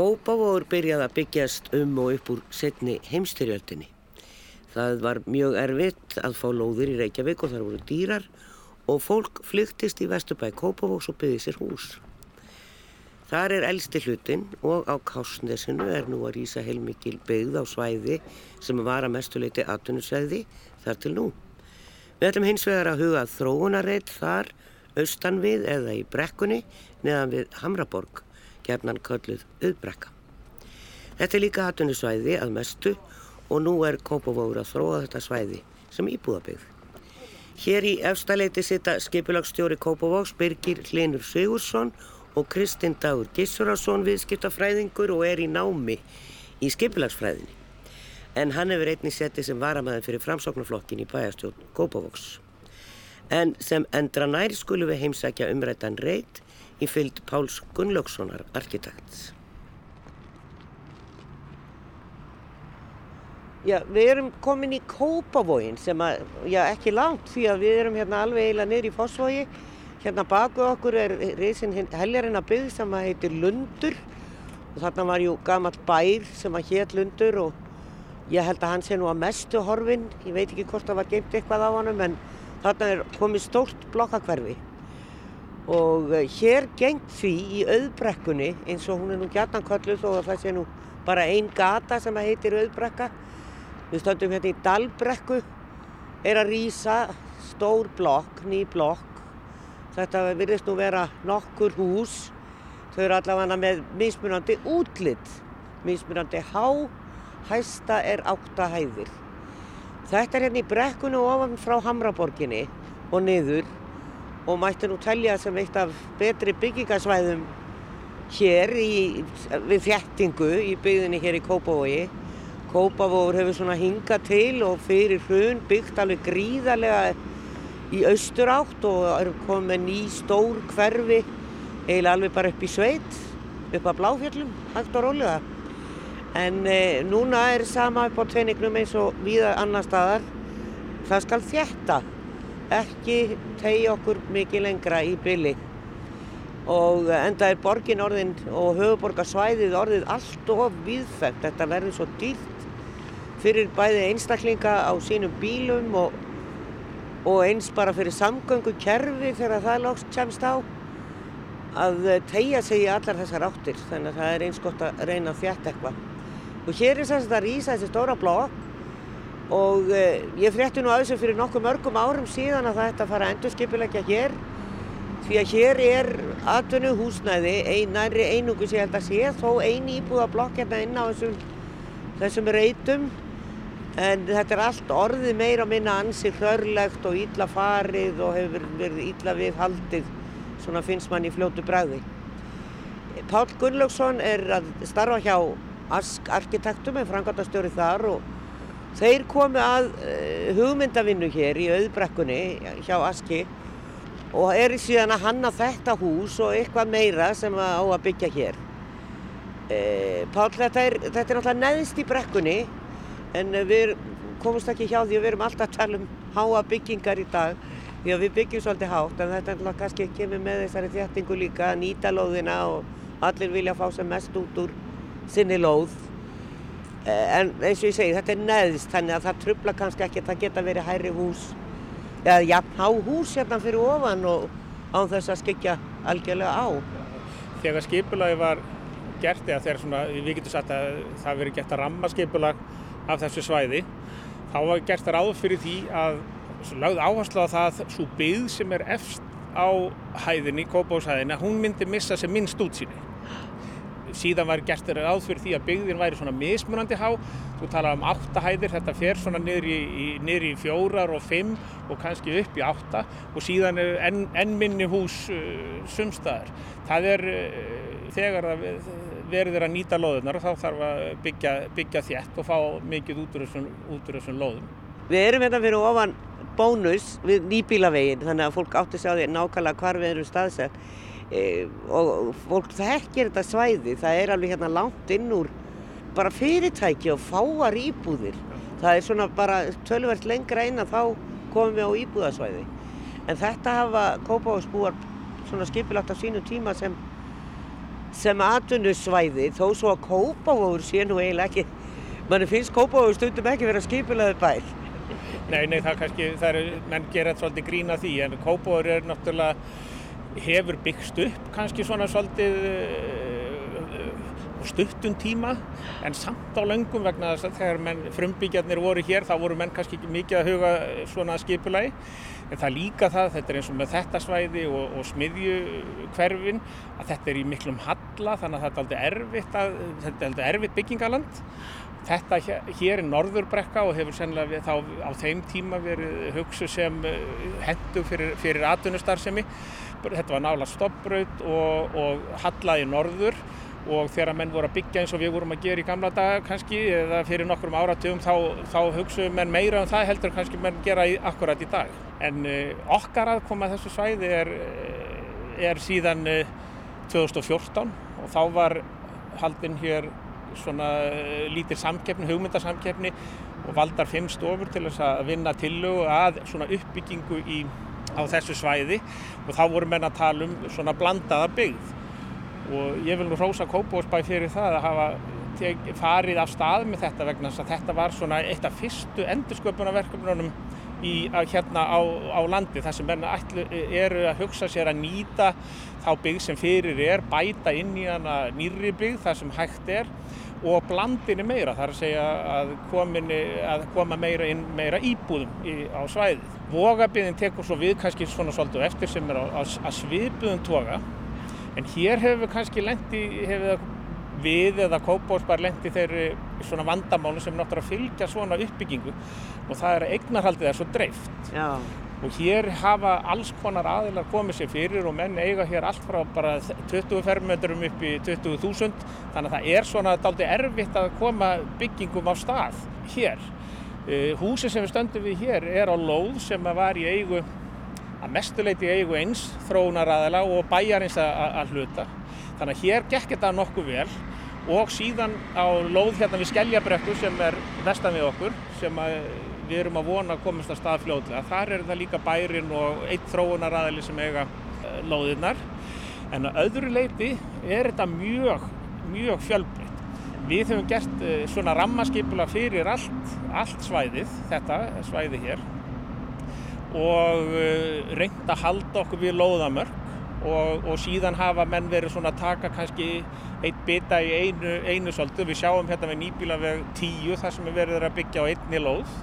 Kópavóður byrjaði að byggjast um og upp úr setni heimstyrjöldinni. Það var mjög erfitt að fá lóðir í Reykjavík og þar voru dýrar og fólk flyktist í Vesturbæk Kópavóks og byggði sér hús. Þar er eldsti hlutin og á Kásnesinu er nú að rýsa heilmikil byggð á svæði sem var að mestuleiti atvinnusvæði þar til nú. Við ætlum hins vegar að huga þróunarreit þar austan við eða í brekkunni neðan við Hamraborg gerðnan kölluð auðbrekka. Þetta er líka hattunusvæði að mestu og nú er Kópavóður að þróa þetta svæði sem íbúðabigð. Hér í efstaleiti sitta skipulagsstjóri Kópavóks Birgir Hlinur Sigursson og Kristinn Dagur Gissurarsson viðskiptafræðingur og er í námi í skipulagsfræðinni. En hann hefur einnig settið sem varamæðin fyrir framsóknarflokkin í bæjastjórn Kópavóks. En sem endra nær skulum við heimsækja umrættan reyt í fylgd Páls Gunnlaugssonar arkitekts. Já, við erum komin í Kópavógin sem að, já ekki langt því að við erum hérna alveg eiginlega niður í Fossvógi. Hérna baku okkur er reysin heljarinn að byggð sem að heitir Lundur og þarna var jú gammal bær sem að hétt Lundur og ég held að hann sé nú að mestu horfin. Ég veit ekki hvort það var geimt eitthvað á hann en þarna er komið stórt blokkakverfi og eh, hér gengt því í auðbrekkunni eins og hún er nú gætan kölluð og það sé nú bara einn gata sem heitir auðbrekka. Við stöndum hérna í Dalbrekku. Er að rýsa stór blokk, ný blokk. Þetta virðist nú vera nokkur hús. Þau eru allavega með mismunandi útlitt mismunandi há hæsta er átta hæðir. Þetta er hérna í brekkunni ofan frá Hamraborginni og niður og mætti nú telja sem eitt af betri byggingasvæðum hér í, við þjættingu í byggðinni hér í Kópavogi. Kópavogur hefur svona hingað til og fyrir hrun byggt alveg gríðarlega í austur átt og er komið ný stór hverfi eiginlega alveg bara upp í sveit, upp á Bláfjöllum, hægt og rólega. En e, núna er sama upp á tveinignum eins og viða annar staðar, það skal þjætta ekki tegja okkur mikið lengra í bylli og enda er borgin orðin og höfuborgarsvæðið orðið allt of viðfægt. Þetta verður svo dýrt fyrir bæði einstaklinga á sínum bílum og, og eins bara fyrir samgöngu kerfi þegar það lóks kemst á að tegja sig í allar þessar áttir þannig að það er eins gott að reyna að fjætta eitthvað. Og hér er þess að rýsa þessi stóra blokk og eh, ég frétti nú að þessu fyrir nokkuð mörgum árum síðan að það ætti að fara að endurskipilegja hér því að hér er atvinnu húsnæði einari einungus ég held að sé þó eini íbúða blokk hérna inn á þessum, þessum reytum en þetta er allt orðið meira að minna ansi hlörlegt og ítla farið og hefur verið ítla við haldið svona finnst mann í fljótu bræði. Pál Gunnlaugsson er að starfa hjá Ask Arkitektum en frangatastjóri þar og Þeir komu að uh, hugmyndavinnu hér í auðbrekkunni hjá Aski og er síðan að hanna þetta hús og eitthvað meira sem á að byggja hér. Uh, Pál, þetta er, þetta er náttúrulega neðist í brekkunni en við komumst ekki hjá því að við erum alltaf að tala um háa byggingar í dag því að við byggjum svolítið hátt en þetta er náttúrulega kannski kemur með þessari þjættingu líka að nýta lóðina og allir vilja fá sem mest út úr sinni lóð. Eh, en eins og ég segi þetta er neðst þannig að það trubla kannski ekki að það geta verið hæri hús eða jafn há hús hérna fyrir ofan og án þess að skikja algjörlega á. Þegar skipulagi var gert eða þegar svona, við getum sagt að það verið gert að ramma skipulag af þessu svæði þá var gert að ráð fyrir því að lagð áherslu á það svo byggð sem er efst á hæðinni, kópáshæðinni, hún myndi missa sem minnst útsýni síðan var gert þeirra ráð fyrir því að byggðin væri svona mismunandi há þú talar um áttahæðir, þetta fer svona niður í, í, niður í fjórar og fimm og kannski upp í átta og síðan er enn en minni hús uh, sumstaðar. Það er uh, þegar verður þeirra að nýta loðunar þá þarf að byggja, byggja þétt og fá mikið út úr þessum, út úr þessum loðum. Við erum hérna fyrir ofan bónus við nýbílavegin þannig að fólk átti að sjá því nákvæmlega hvar við erum staðsett e, og fólk þekkir þetta svæði, það er alveg hérna langt inn úr bara fyrirtæki og fáar íbúðir. Það er svona bara tölverkt lengra inn að þá komum við á íbúðasvæði. En þetta hafa Kópáðsbúar svona skipilagt á sínu tíma sem sem atvinnusvæði þó svo að Kópavóður sé nú eiginlega ekki, mann finnst Kópavóður stundum ekki verið að skipilaði bæl. Nei, nei, það kannski, það er, menn gera svolítið grína því en Kópavóður er náttúrulega, hefur byggst upp kannski svona svolítið stuttum tíma en samt á löngum vegna þess að þegar frumbyggjarnir voru hér þá voru menn kannski ekki mikið að huga svona skipulagi en það líka það, þetta er eins og með þetta svæði og, og smiðjukverfin að þetta er í miklum halla þannig að þetta er aldrei erfitt, að, þetta er aldrei erfitt byggingaland Þetta hér er norðurbrekka og hefur sennilega þá á þeim tíma verið hugsu sem hendu fyrir, fyrir atvinnustarfsemi. Þetta var nála stoppbraut og, og hallaði norður og þegar menn voru að byggja eins og við vorum að gera í gamla daga kannski eða fyrir nokkrum áratugum þá, þá hugsuðum menn meira um það heldur kannski menn gera í, akkurat í dag. En uh, okkar aðkoma þessu svæði er, er síðan uh, 2014 og þá var haldinn hér svona lítir samkeppni, hugmyndasamkeppni og valdar fimm stofur til þess að vinna tillögu að svona uppbyggingu í, á þessu svæði og þá voru menn að tala um svona blandaða byggð. Og ég vil nú rósa Kópavósbæ fyrir það að hafa farið af stað með þetta vegna þess að þetta var svona eitt af fyrstu endursköpunarverkefnunum hérna á, á landi þar sem menn ætlu, eru að hugsa sér að nýta þá byggð sem fyrir er, bæta inn í hana nýri byggð þar sem hægt er og blandinni meira þar að segja að, kominni, að koma meira inn meira íbúðum í, á svæðið. Vogabyggðin tekur svo við kannski svona svolítið eftir sem er á, að svipuðum toga en hér hefur við kannski lendi, hefur við eða Kópásbar lendi þeirri svona vandamálu sem náttúrulega fylgja svona uppbyggingu og það er að eignarhaldið er svo dreift. Já. Og hér hafa alls konar aðilar komið sér fyrir og menn eiga hér allt frá bara 20 fermetrum upp í 20.000 þannig að það er svona daldi erfitt að koma byggingum á stað hér. Húsið sem við stöndum við hér er á lóð sem var í eigu, að mestuleiti í eigu eins þróunaraðila og bæjarins að hluta. Þannig að hér gekk þetta nokkuð vel og síðan á lóð hérna við Skeljabrekku sem er vestan við okkur sem við erum að vona að komast að stað fljóðlega. Þar er það líka bærin og eitt þróunaraðili sem eiga lóðirnar. En að öðru leiti er þetta mjög, mjög fjölbreytt. Við hefum gert svona rammaskipula fyrir allt, allt svæðið, þetta svæði hér og reynd að halda okkur við lóðamörk og, og síðan hafa menn verið svona að taka kannski eitt bita í einu, einu svolítið. Við sjáum hérna við nýbílaveg 10 þar sem við verðum að byggja á einni lóð.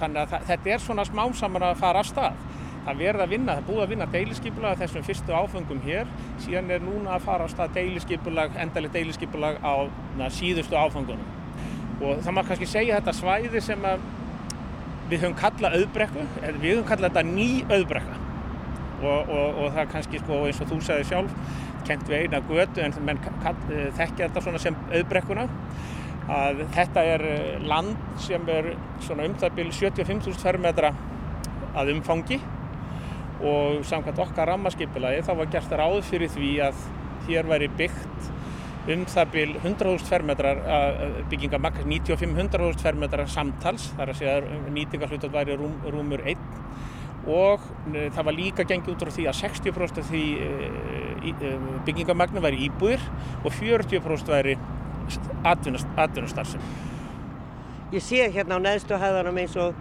Þannig að þetta er svona smám saman að fara af stað. Það verður að vinna, það er búið að vinna deiliskypulag þessum fyrstu áfengum hér. Síðan er núna að fara á stað deiliskypulag, endalegt deiliskypulag á na, síðustu áfengunum. Og það maður kannski segja þetta svæði sem við höfum kallað auðbrekku, við höfum kallað þetta ný auðbrekka. Og, og, og það kannski sko eins og þú sagði sjálf kent við eina götu en menn þekkja þetta svona sem auðbrekkuna að þetta er land sem er svona um það byrju 75.000 fermetra að umfangi og samkvæmt okkar rammaskipilagi þá var gert ráð fyrir því að hér væri byggt um það byrju 100.000 fermetrar byggingamagn 95-100.000 fermetrar samtals þar að segja að nýtingarhlutat væri rúm, rúmur 1 og það var líka gengið út frá því að 60% af því byggingamagnu væri íbúðir og 40% væri atvinnustarfsem. Ég sé hérna á neðstu hæðanum eins og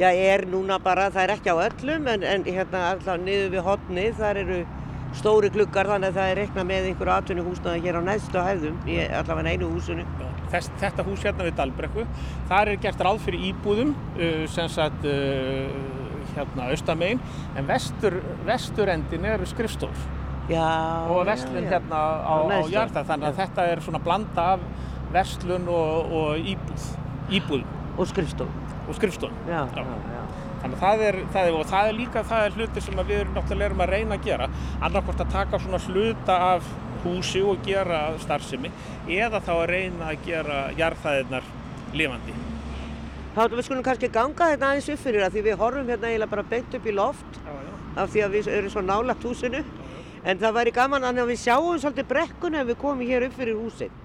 já, er núna bara, það er ekki á öllum en, en hérna alltaf niður við hotni þar eru stóri gluggar þannig að það er reikna með einhverju atvinnuhúsnaði hér á neðstu hæðum í allavega einu húsinu. Þess, þetta hús hérna við Dalbrekku, þar er gert ráð fyrir íbúðum uh, sem sagt uh, hérna austamegin en vestur, vesturendin eru skrifstór já, og vestlun hérna á, á, jarðar þannig að þetta er svona blanda af vestlun og, og íbúð, íbúð. Og skrifstof og skrifstofn. Þannig að það er, það er, og það er líka það er hluti sem við erum náttúrulega erum að reyna að gera. Annarkort að taka svona hluta af húsi og gera starfsemi eða þá að reyna að gera jarðhæðirnar lifandi. Þá við skulum kannski ganga þetta aðeins upp fyrir það því við horfum hérna eiginlega bara beint upp í loft Já, já. af því að við erum svo nálagt húsinu en það væri gaman að við sjáum svolítið brekkuna ef við komum hér upp fyrir húsin.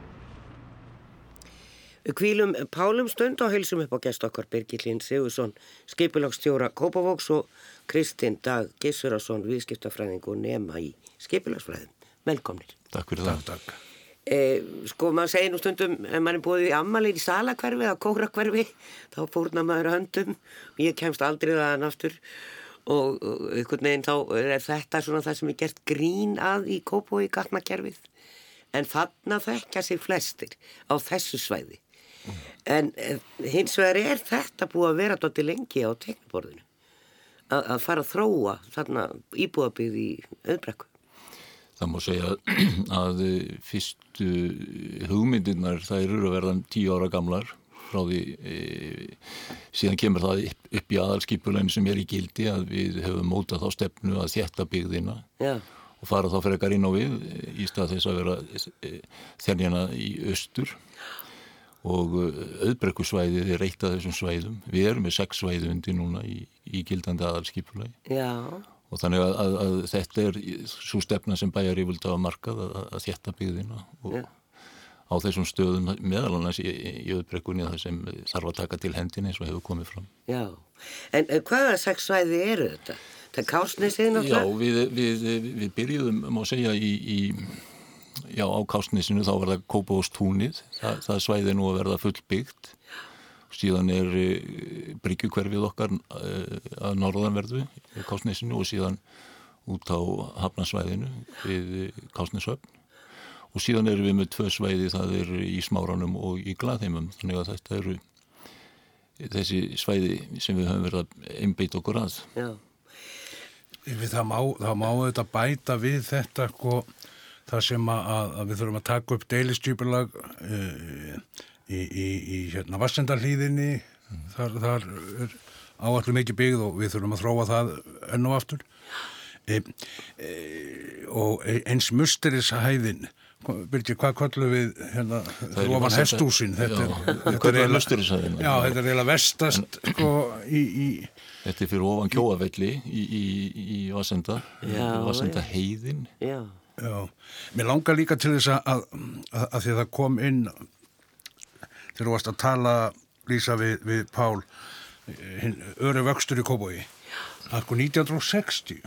Við kvílum Pálum stund og heilsum upp á gest okkar Birgillin Sigursson, skipulagsstjóra Kópavóks og Kristinn Dag Gissurason, viðskiptafræðing og nema í skipulagsfræðin. Velkomnir. Takk fyrir það. Takk, takk. E, sko maður segir nú stundum ef maður er búið í ammalið í salakverfi eða kórakverfi þá fórna maður höndum ég kemst aldrei þaðan aftur og, einhvern veginn þá er þetta svona það sem er gert grín að í kópói gatnakerfið. En þarna þekkja sig flestir á þessu svæði. En e, hins vegar er þetta búið að vera dotti lengi á tekniborðinu að, fara að þróa þarna íbúabið í auðbrekku. Það má segja að fyrstu hugmyndirnar þær eru að verða tíu ára gamlar frá því e, síðan kemur það upp, upp í aðalskipulegin sem er í gildi að við hefum mótað þá stefnu að þjætta byggðina Já, og fara þá frekar inn á við e, í stað þess að vera e, þennjana í austur og auðbrekkusvæðið er eitt af þessum svæðum. Við erum með sex svæði undir núna í, í gildandi aðalskipulegi og þannig að, að, að þetta er svo stefna sem bæjar völda á markað að, að þjætta byggðina og Já. Á þessum stöðum meðal annars í, í auðbrekkunni það sem þarf að taka til hendin eins og hefur komið fram. já. En eh, hvaða sex svæði eru þetta? Það er Kásnesið Já, náttúrulega? við, við, við byrjuðum, má segja, í, í já, á Kásnisinu þá var það Kópavóstúnið, það, það svæði nú að verða fullbyggt síðan er bryggjukverfið okkar uh, að norðanverðu í Kásnisinu og síðan út á hafnasvæðinu við Kásnishöfn og síðan erum við með tvö svæði það er í Smáranum og í Glaðheimum. Þannig að þetta eru þessi svæði sem við höfum verið að einbeita okkur að. Já, Við, það, má, það má auðvitað bæta við þetta sko, það sem að, að við þurfum að taka upp deilistjúpilag uh, í, í, í hérna, Vassendarhlíðinni þar, þar er áallu mikið byggð og við þurfum að þróa það enn og aftur. E, e, og eins musterishæðin Byrji, hvað kollum við hérna, þrófan Vatnsenda- hestúsin þetta er, þetta er köllum eiginlega-. Já, þetta er eiginlega vestast sko, í, í Þetta er fyrir ofan kjóavelli í, í, í Vassenda, Já, Vassenda heiðin. já, Já, mér langar líka til þess að, að, að því að það kom inn þegar þú varst að tala Lísa við, við Pál hinn öru vöxtur í Akkur 1960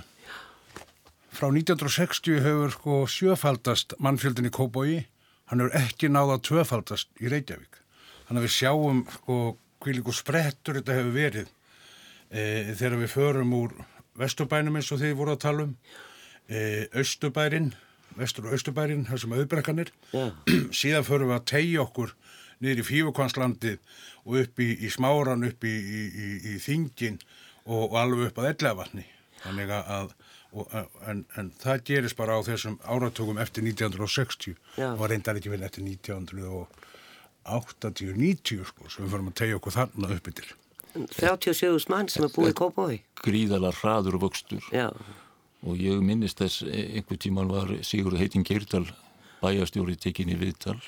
frá 1960 hefur sko sjöfaldast mannfjöldin í Kóbói hann hefur ekki náða tvöfaldast í Reykjavík þannig að við sjáum sko hvílíku sprettur þetta hefur verið e, þegar við förum úr vesturbænum eins og þið voru að tala um e, Östubærin, vestur og Östubærin, þar sem auðbrekkanir. Já. Síðan förum við að tegja okkur niður í Fífukvanslandið og upp í, í Smáran, upp í, í, í, í Þingin og, og alveg upp að Ellavatni. Þannig að, en, en það gerist bara á þessum áratökum eftir 1960 Já. og reyndar ekki vel eftir 1980-90 sko, sem við förum að tegja okkur þarna upp yfir. 37 mann sem er búið í Kópói. Gríðalega hraður vöxtur Já, og ég minnist þess e- einhver tíman var Sigurður Heitin Geirdal bæjastjóri tekin í viðtal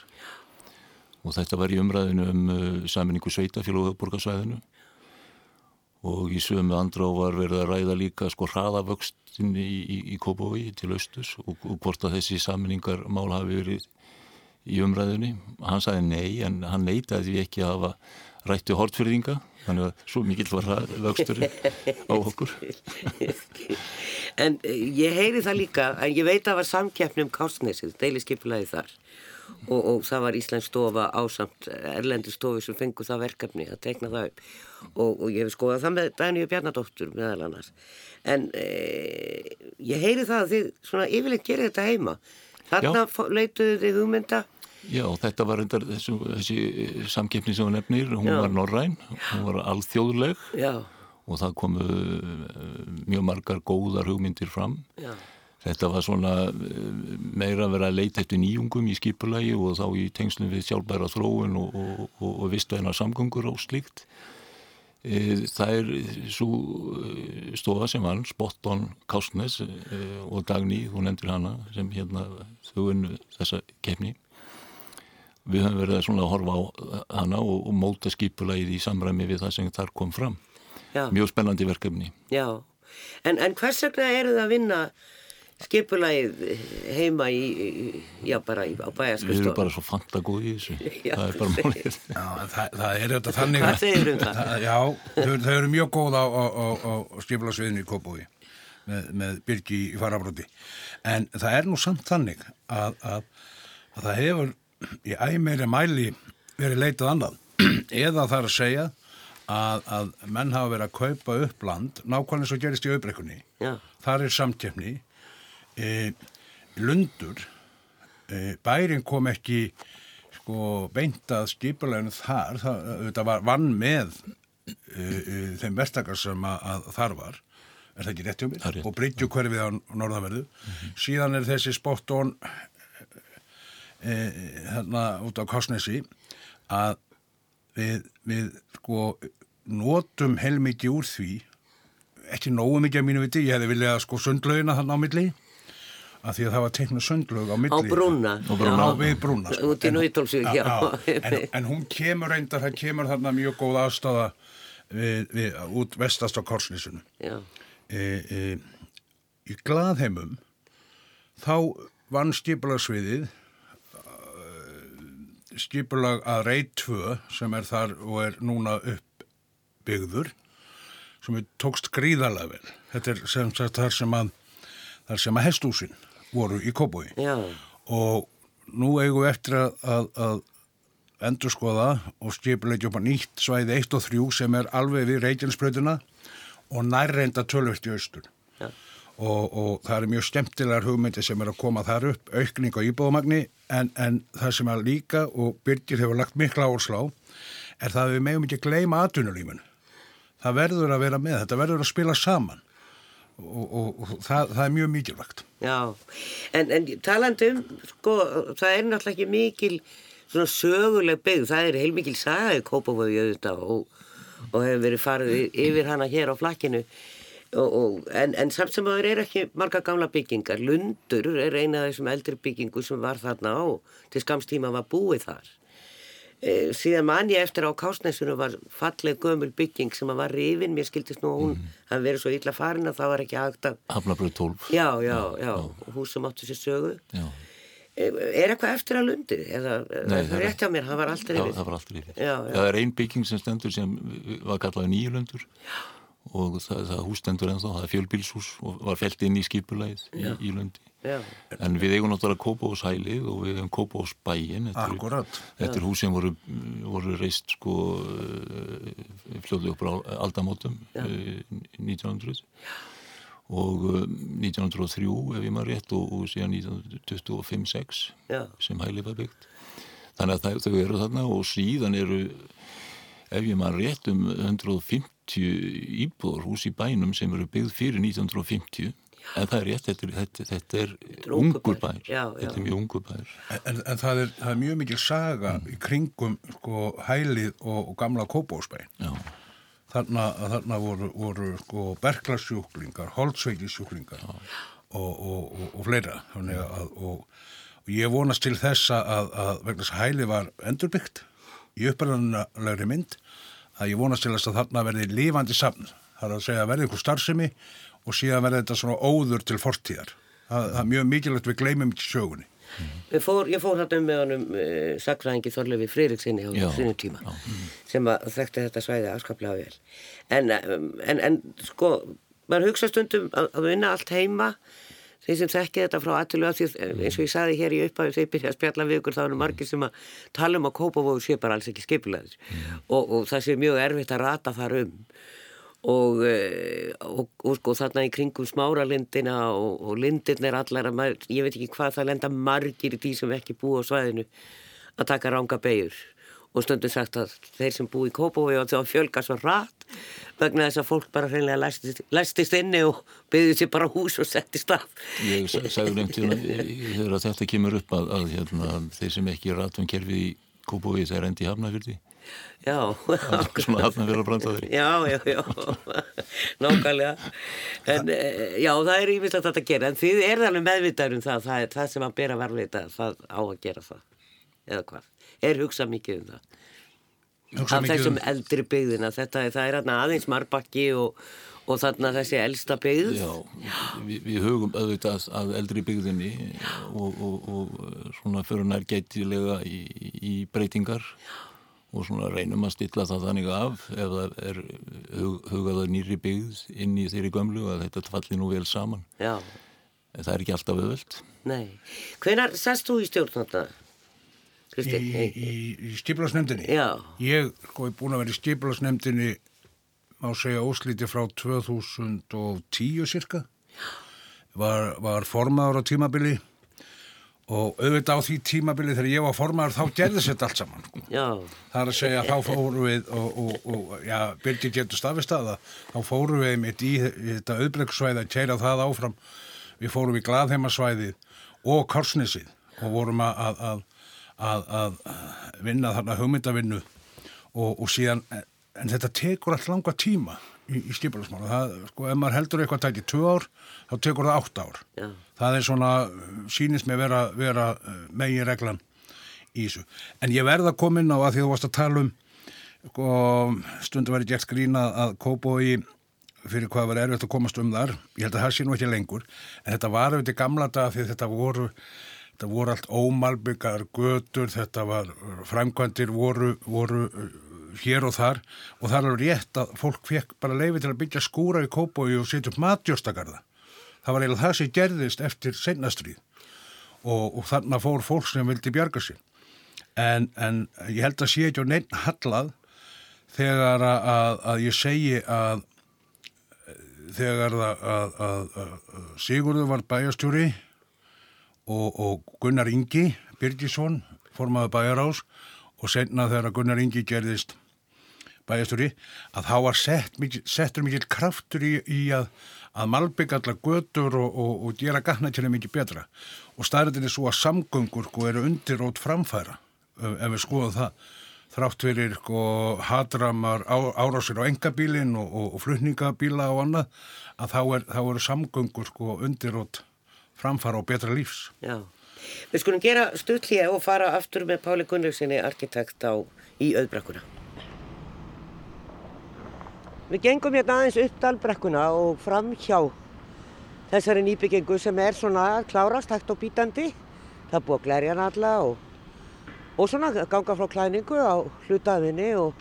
og þetta var í umræðinu um uh, saminningu sveitafélag á borgarsvæðinu og í sömu andrá var verið að ræða líka sko hraðavöxtin í, í, í Kópavogi til austus og, og hvort að þessi saminningar mál hafi verið í umræðinu. Hann sagði nei en hann neitaði því ekki að hafa rættu hortfyrðinga þannig að svo mikill var vöxturinn á okkur. en eh, ég heyri það líka, en ég veit að það var samkeppni um Kásnesið, deiliskeipulagi þar og, og það var Íslands stofa ásamt erlendi stofi sem fengu það verkefni að tekna það upp. Og, og ég hef skoðað það með Daníu Bjarnadóttur meðal annars. En e, ég heyri það að þið svona yfirleitt gerir þetta heima. Þarna leituðu þið hugmynda? Já, þetta var endar þessu, þessi samkeppni sem hún nefnir, hún Já. var norræn, hún var alþjóðleg. Já, og það komu eh, mjög margar góðar hugmyndir fram. já, Þetta var svona eh, meira að vera að leita eftir nýjungum í skipulagi og þá í tengslum við sjálfbæra þróun og, og, og, og vistvæna samgöngur og slíkt. Eh, Það er svo eh, stofa sem hann, Spotton Kásnes eh, og Dagný, hún endur hana sem hérna þau unnu þessa keppni. Við höfum verið að svona að horfa á hana og, og móta skipulagið í samræmi við það sem þar kom fram. já, Mjög spennandi verkefni. já. En, en hvers vegna eru það að vinna skipulagið heima í, já bara í, á Við erum bara svo fantagóð í þessu. Já, það er bara málið. Það, það er þetta þannig Hvað segirðu um það? Já, þau, þau eru mjög góð á, á, á, á skipulagsviðinu í Kópúi með, með byrgi í farabróti. En það er nú samt þannig að, að, að það hefur í æmeiri mæli verið leitað annað. Eða það er að segja að, að menn hafa verið að kaupa upp land, nákvæmlega svo gerist í auðbrekkunni. Já. Þar er samkefni. E, lundur, e, bærin kom ekki sko beintað skipuleginu þar, það, það var vann með e, e, þeim vestakar sem að, að þar var. Er það ekki rétt hjá mér? Og Bryggju hverfið á norðaverðu. Síðan er þessi spotton e, hérna út á Kásnesi að við, við sko notum heilmikið úr því. Ekki nógu mikið að mínu viti, ég hefði viljað sko sundlaugina þannig á milli af því að það var teiknu sundlaug á milli Á brúna. Á brúna. á við brúna sko. En- en, en hún kemur reyndar, það kemur þarna mjög góð aðstafa við, við, út vestast á Korsnisunum Já. e, e, í glaðheimum þá vann skipulagsviðið skipulag að reyt 2 sem er þar og er núna uppbyggður sem er tókst gríðarlega vel þetta er sem sagt þar sem að þar sem að hestúsin voru í Kópói Já. og nú eigum við eftir að, að, að endur skoða og skipulegja upp á nýtt svæði 1 og 3 sem er alveg við Reykjanesbröðina og nærreinda tölvögt í austur og, og það eru mjög skemmtilegar hugmyndi sem er að koma þar upp, aukning á íbúðamagni en, en það sem að líka og Birgir hefur lagt mikla áherslu á er það að við megum ekki gleyma atvinnulífinu. Það verður að vera með, þetta verður að spila saman og, og, og það, það er mjög mikilvægt. Já, en, en talandi um, sko, það er náttúrulega ekki mikil svona söguleg byggð, það er heilmikil saga í auðvitað og, og hefur verið farið yfir hana hér á flakkinu en, en samt sem að það er ekki marga gamla byggingar, Lundur er eina af þessum eldri byggingu sem var þarna og til skamstíma var búið þar. E, síðan man ég eftir á Kásnesunum var falleg gömul bygging sem að var rifin, mér skildist nú að hún hafi verið svo illa farin að það var ekki hægt að Hafnabröð 12 Já, já, já, hús sem áttu sér sögu. Já. Er eitthvað eftir að lundi? Eða, Nei, er það rétt hjá mér, það var alltaf Já, yfir. það var alltaf yfir. Já, já. Það er ein bygging sem stendur sem var kallað nýjulöndur og það, það hús stendur ennþá, það er fjölbílshús og var felt inn í skipulæð í, í löndi. Já, En við eigum náttúrulega Kópavóshælið og við eigum Kópavósbæin. Akkurat. Þetta er hús sem voru, voru reist sko fljóðlega upp á aldamótum eh, 1900 og eh, 1903 ef ég maður rétt og, og síðan 1925-6 Já. sem hæli var byggt. Þannig að þau eru þarna og síðan eru ef ég maður rétt um 150 íbúður hús í bænum sem eru byggð fyrir 1950 en það er rétt, þetta er, þetta, þetta er, ungur bær. Já, já. þetta er mjög ungur bær. En, en það, er, það er mjög mikil saga í kringum sko, hælið og, og gamla kópósbæn. Já, Þarna, þarna voru, voru sko, berglasjúklingar, holdsveikisjúklingar og, og, og, og fleira. Að, og, og ég vonast til þess að, að vegna þess að hæli var endurbyggt í uppræðanlegri mynd að ég vonast til þess að þarna verði lífandi safn. Það er að segja að verði einhver starfsemi og síðan verði þetta svona óður til fortíðar. Það, það er mjög mikilvægt við gleymum ekki sögunni. Ég fór, ég fór þetta um með honum uh, sakfræðingi Þorlefi Friðriksinni á sínum tíma já. sem að þekkti þetta svæði afskaplega vel. En, um, en, en sko, maður hugsa stundum að, að vinna allt heima þeir sem þekki þetta frá aðtölu að því eh, eins og ég saði hér í upphæðu þegar ég byrja að spjalla við ykkur þá eru margir sem að tala um að Kópavóðu sé bara alls ekki skipulegur og, og það sé mjög erfitt að rata þar um og, eh, og, og sko þarna í kringum smáralindina og, og lindirnir allar að maður, ég veit ekki hvað það lenda margir í því sem ekki búa á svæðinu að taka ranga beigur og stundum sagt að þeir sem búi í Kópavogi og þá fjölga svo rætt vegna þess að fólk bara hreinlega læstist, læstist inni og byggði sér bara hús og settist af. Ég sa- sagði nefnt hérna þegar þetta kemur upp að, að hérna, þeir sem ekki ratum kerfið í Kópói þeir endi Hafnafjörði Já, svona Hafnafjörða brandaður Já, já, já, nákvæmlega. En eh, já, það er ímyndilegt að þetta gera, en þið er alveg meðvitaður um það, það er það sem að bera varleita, það á að gera það, eða hvað. Er hugsað mikið um það. Hugsa Af mikið þessum um- eldri byggðina, þetta, er- það er aðeins marbakki og, og þarna þessi elsta byggð. Já, við, við hugum auðvitað að eldri byggðinni og, og, og svona fyrir nær gætilega í, í breytingar og svona reynum að stilla það þannig af ef það er hug, hugaða nýri byggð inn í þeirri gömlu að þetta falli nú vel saman. Já, En það er ekki alltaf auðvöld. nei. Hvenar sest þú í stjórn þetta? Í, Kristinn? í, í, stíplasnefndinni. Já, Ég sko er búin að vera í stíplasnefndinni má segja óslíti frá 2010 cirka. Var, var formaður á tímabili og auðvitað á því tímabili þegar ég var formaður þá gerðist þetta allt saman. Sko. já, Það er að segja þá fórum við og, og, og já, Birgir getur stafist að það, þá fórum við mitt í, í þetta auðbrekksvæði að keira það áfram. Við fórum í Glaðheimasvæðið og Korsnesið og vorum að, að, að, að vinna þarna hugmyndavinnu og, og síðan, en þetta tekur allt langa tíma í, í stípalasmála. Það, sko, ef maður heldur eitthvað tækið tvö ár, þá tekur það átt ár. já, Það er svona, sínist mér vera, vera megin reglan í þessu. En ég verða að koma inn á að því þú varst að tala um, sko, stundu verið gert grína að Kópói fyrir hvað var erfitt að komast um þar. Ég held að það sé nú ekki lengur. En þetta var auðvitað í gamla dag því þetta voru, þetta voru allt ómalbyggar götur, þetta var framkvæmdir voru, voru uh, hér og þar og það er alveg rétt að fólk fekk bara leiði til að byggja skúra í Kópói og setja upp matjórstakarða. Það var eiginlega það sem gerðist eftir seinnastrið og, og þannig fór fólk sem vildi bjarga sér. En, en ég held að sé ekki á neitt hallað þegar að, að, að ég segi að þegar að, að, að Sigurður var bæjastjóri og, og Gunnar Ingi Birgisson formaði bæjarás og senna þegar Gunnar Ingi gerðist bæjastjóri að þá var sett, mikil, settur mikil kraftur í, í að, að malbygga allar götur og, og, og gera þeim mikið betra og staðrættin er svo að samgöngur sko, eru undirótt framfæra ef, við skoðum það þrátt fyrir sko, hatramar árásir á engabílin og, og, og flutningabíla og annað að þá, er, þá eru samgöngur sko, undirótt framfæra og betra lífs já. Við skulum gera stuttlíða og fara aftur með Páli Gunnlausinni, arkitekt á í auðbrekkuna. Við gengum hérna aðeins upp dalbrekkuna og fram hjá þessari nýbyggingu sem er svona klárast hægt og bítandi. Það er búið að glerja hana alla og, og svona ganga frá klæningu á hlutaðinni og,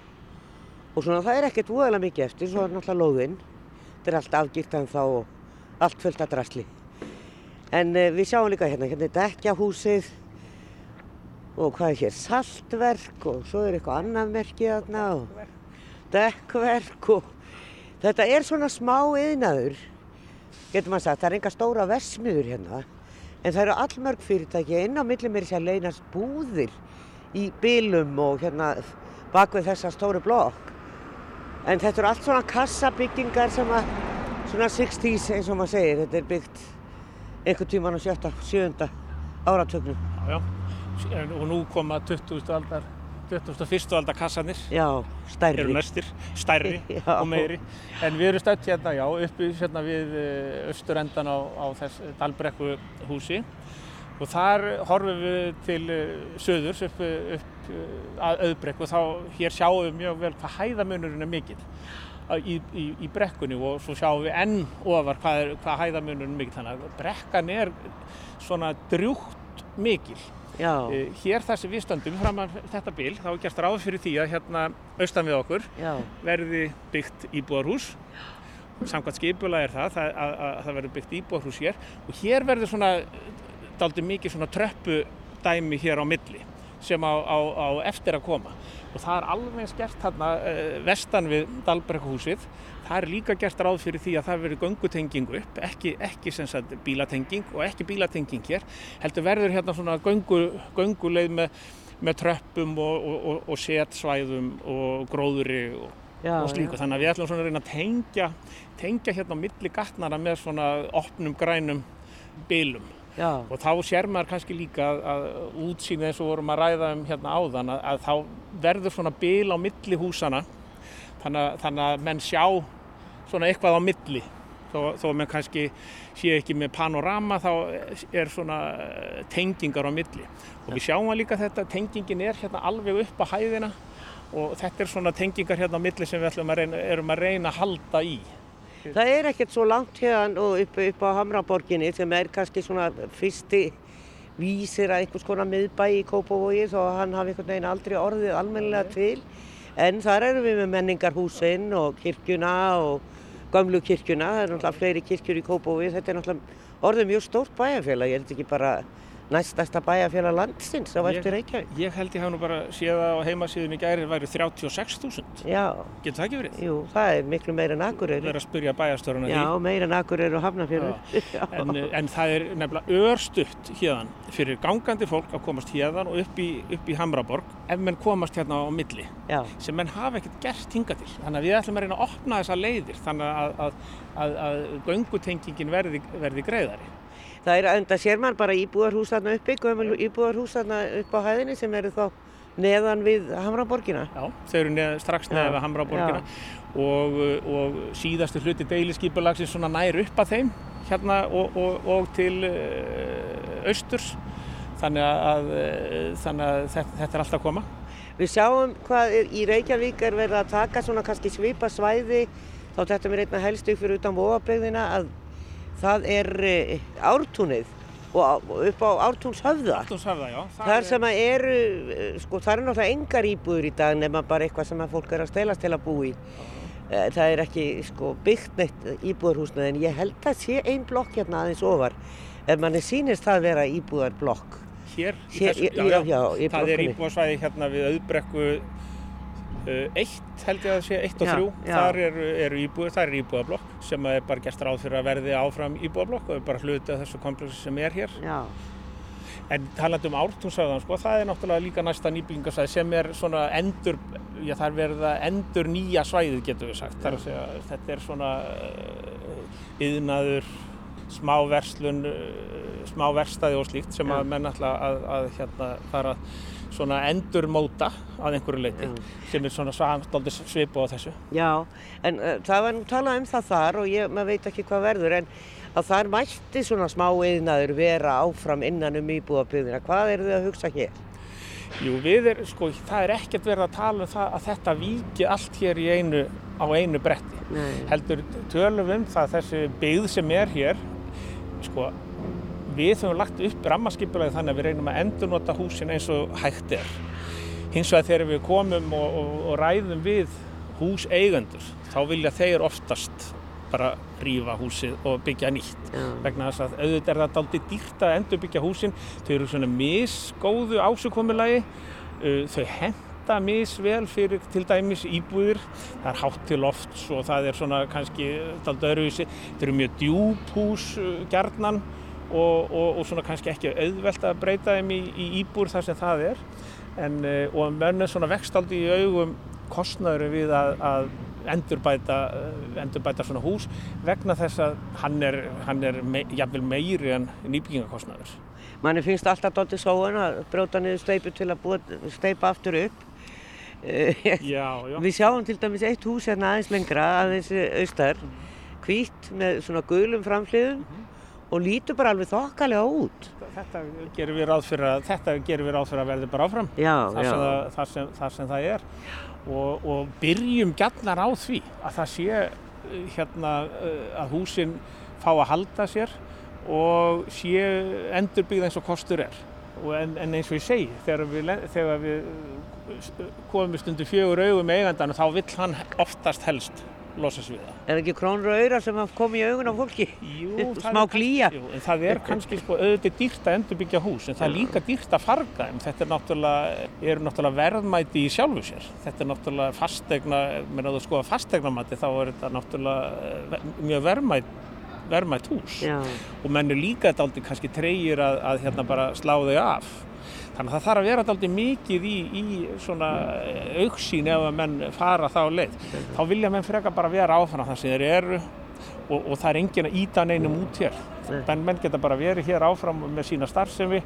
og svona það er ekkert voðalega mikið eftir, svo er náttúrulega lóðinn. Þetta er allt afgirt en þá og allt fullt af drasli. En uh, við sjáum líka hérna, hérna er dekkjahúsið og hvað er hér, saltverk og svo er eitthvað annað merkið þarna og dekkverk og þetta er svona smá yðnaður, getur maður sagt, það er enga stóra versmiður hérna en það eru allmörg fyrirtæki inn á milli mér sem leynast búðir í bílum og hérna bak við þessa stóru blokk. En þetta eru allt svona kassabyggingar sem að, svona 60s eins og maður segir, þetta er byggt einhvern tíman á sjötta, sjönda áratögnum. Já, en, og nú koma 20. aldar, 21. aldar kassanir, Já, eru næstir, stærri Já. og meiri. En við erum stödd hérna, já, uppi hérna við austurendan á, á þess Dalbrekku húsi og þar horfum við til uh, söðurs upp, upp uh, að auðbrekku og þá hér sjáum við mjög vel hvað hæðamunurinn er mikill í, í, í brekkunni og svo sjáum við enn ofar hvað, hvað hæðamunurinn er mikill þannig að brekkan er svona drjúgt mikil Já, Eh, Hér þar sem við stöndum fram að þetta bil, þá er gert ráð fyrir því að hérna austan við okkur já, verði byggt íbúarhús. Samkvæmt skipula er það, að, að, að það verður byggt íbúarhús hér. Og hér verður svona daldi mikið svona tröppu dæmi hér á milli sem á, á, á eftir að koma. Og það er alveg skert þarna uh, vestan við Dalbrekkuhúsið það er líka gert ráð fyrir því að það verður göngutenging upp, ekki, ekki sagt bílatenging og ekki bílatenging hér heldur verður hérna svona göngu, gönguleið með, með tröppum og, og, og, og setsvæðum og gróðuri og, já. og slíku. þannig að við ætlum svona að reyna að tengja tengja hérna á milli gatnara með svona opnum grænum bylum Já, og þá sér maður kannski líka að, að útsýnið eins og vorum að ræða um hérna áðan að, að þá verður svona byl á milli húsana þannig að, þannig að menn sjá svona eitthvað á milli. Þó, þó að menn kannski sé ekki með panorama þá er svona eh, tengingar á milli. Og við sjáum að líka þetta tengingin er hérna alveg upp á hæðina og þetta er svona tengingar hérna á milli sem við að reyna, erum að reyna að halda í. Það er ekkert svo langt hérna og upp, upp á Hamraborginni sem er kannski svona fyrsti vísir að einhvers konar miðbæ í Kópavogi þó að hann hafi einhvern veginn aldrei orðið almennilega til. En þar erum við með menningarhúsinn og kirkjuna og gömlu kirkjuna. Það er náttúrulega fleiri kirkjur í Kópavogi. Þetta er náttúrulega orðið mjög stórt bæjarfélag. Ég held ekki bara næstasta bæjarfélag landsins á eftir Reykjavík. Ég held ég hafa nú bara séð á heimasíðun í gæri væri 36.000. Já, Getur það ekki verið? jú, það er miklu meira en Það Akureyri. er að spyrja bæjarstöruna Já, því. meira en Akureyri og Hafnarfjörður. En, en það er nefnilega örstutt hérðan fyrir gangandi fólk að komast hérðan og upp í, upp í Hamraborg ef menn komast hérna á milli Já, sem menn hafa ekkert gert hinga til. Þannig að við ætlum að reyna að opna þessa leiðir þannig að, að, að, að göngutengingin verði, verði greiðari. Það er enda sér mann bara íbúðarhús þarna uppi, gömul íbúðarhús þarna upp á hæðinni sem eru þá neðan við Hamraborgina. Já, þau eru neð, strax Já, neða Hamraborgina og, og síðastu hluti deiliskypulagsins svona nær upp að þeim hérna og, og, og til uh, austurs þannig að, uh, þannig að þetta, þetta er alltaf að koma. Við sjáum hvað er, í Reykjavík er verið að taka svona kannski svipa svæði, þá þetta mér einna helst upp fyrir utan Vóabegðina að það er e, ártúnið og upp á ártúnshöfða. Ártúnshöfða, já. Þar sem að eru, eh, sko, það eru náttúrulega engar íbúður í dag nema bara eitthvað sem að fólk er að stelast til að búa í. Eh, Það er ekki, sko, byggt neitt íbúðarhúsnað en ég held að sé ein blokk hérna aðeins ofar. Ef manni sýnist það vera íbúðarblokk. Hér, Hér, þessu, já, já, í það er íbúasvæði hérna við auðbrekku eitt held ég að sé, eitt og þrjú, þar eru, eru íbúið, það er íbúablokk sem er bara gert ráð fyrir að verði áfram íbúablokk og er bara hluti af þessu komplexi sem er hér. Já, En talandi um ártúnsöðan, sko, það er náttúrulega líka næsta nýbyggingarsvæði sem er svona endur, já það er verið að endur nýja svæðið getur við sagt. Það er að segja, þetta er svona yðnaður, smá verslun, smá verstaði og slíkt sem að menn ætla að, að hérna fara svona endurmóta að einhverju leiti Já. sem er svona svipu á þessu. já, en uh, það var nú talað um það þar og ég, maður veit ekki hvað verður en að þar mætti svona smá yðnaður vera áfram innan um íbúðabygðina. Hvað eru þið að hugsa hér? Jú, við er, sko, það er ekkert verið að tala um það að þetta víki allt hér í einu, á einu bretti. Nei. heldur tölum um það þessi byggð sem er hér sko, við höfum lagt upp rammaskipulagi þannig að við reynum að endurnota húsin eins og hægt er. Hins vegar þegar við komum og, og, og ræðum við húseigendur þá vilja þeir oftast bara rífa húsið og byggja nýtt. Já. vegna þess að auðvitað er það aldrei dýrt að endurbyggja húsin. Þau eru svona misgóðu ásökomulagi uh, þau henda misvel fyrir til dæmis íbúðir. Það er hátt til lofts og það er svona kannski daldi öðruvísi. Þetta eru mjög djúp hús gjarnan og, og, og svona kannski ekki auðvelt að breyta þeim í, í íbúður þar sem það er en, uh, og mönnum svona vext aldrei í augum kostnaður við að, að endurbæta, uh, endurbæta svona hús vegna þess að hann er, hann er me, jafnvel meiri en nýbyggingakostnaður. Manni finnst alltaf dotti sóun að bróta niður steipu til að búa, steipa aftur upp. Eh, Já, já. Við sjáum til dæmis eitt hús hérna aðeins lengra, aðeins austar, hvítt með svona gulum framhliðum og lítur bara alveg þokkalega út. Þetta gerum við ráð fyrir að, þetta gerum við ráð fyrir að verði bara áfram. Já, þar já. sem það, þar sem, þar sem það er og, og byrjum gjallar á því að það sé uh, hérna uh, að húsin fá að halda sér og sé endurbyggð eins og kostur er og en, en eins og ég segi þegar við, þegar við uh, komumst undir fjögur augum með eigandan þá vill hann oftast helst losast við það. Er það ekki krónur og auðra sem kom í augun á fólki? Jú, Smá er glýja. Jú, en það er kannski sko auðvitað dýrt að endurbyggja hús en það er líka dýrt að farga þeim. Þetta er náttúrulega, eru náttúrulega verðmæti í sjálfu sér. Þetta er náttúrulega fastegna, menn að þú skoða fastegnamati þá er þetta náttúrulega mjög verðmæt, verðmætt hús. Já, Og menn er líka þetta aldrei kannski treyir að, að hérna bara slá þau af. Þannig að það þarf að vera aldrei mikið í, í svona auksín ef að menn fara þá leið. Þá vilja menn freka bara vera áfram þar sem þeir eru og, og það er engin að íta neinum út hér. Menn, menn geta bara verið hér áfram með sína starfsemi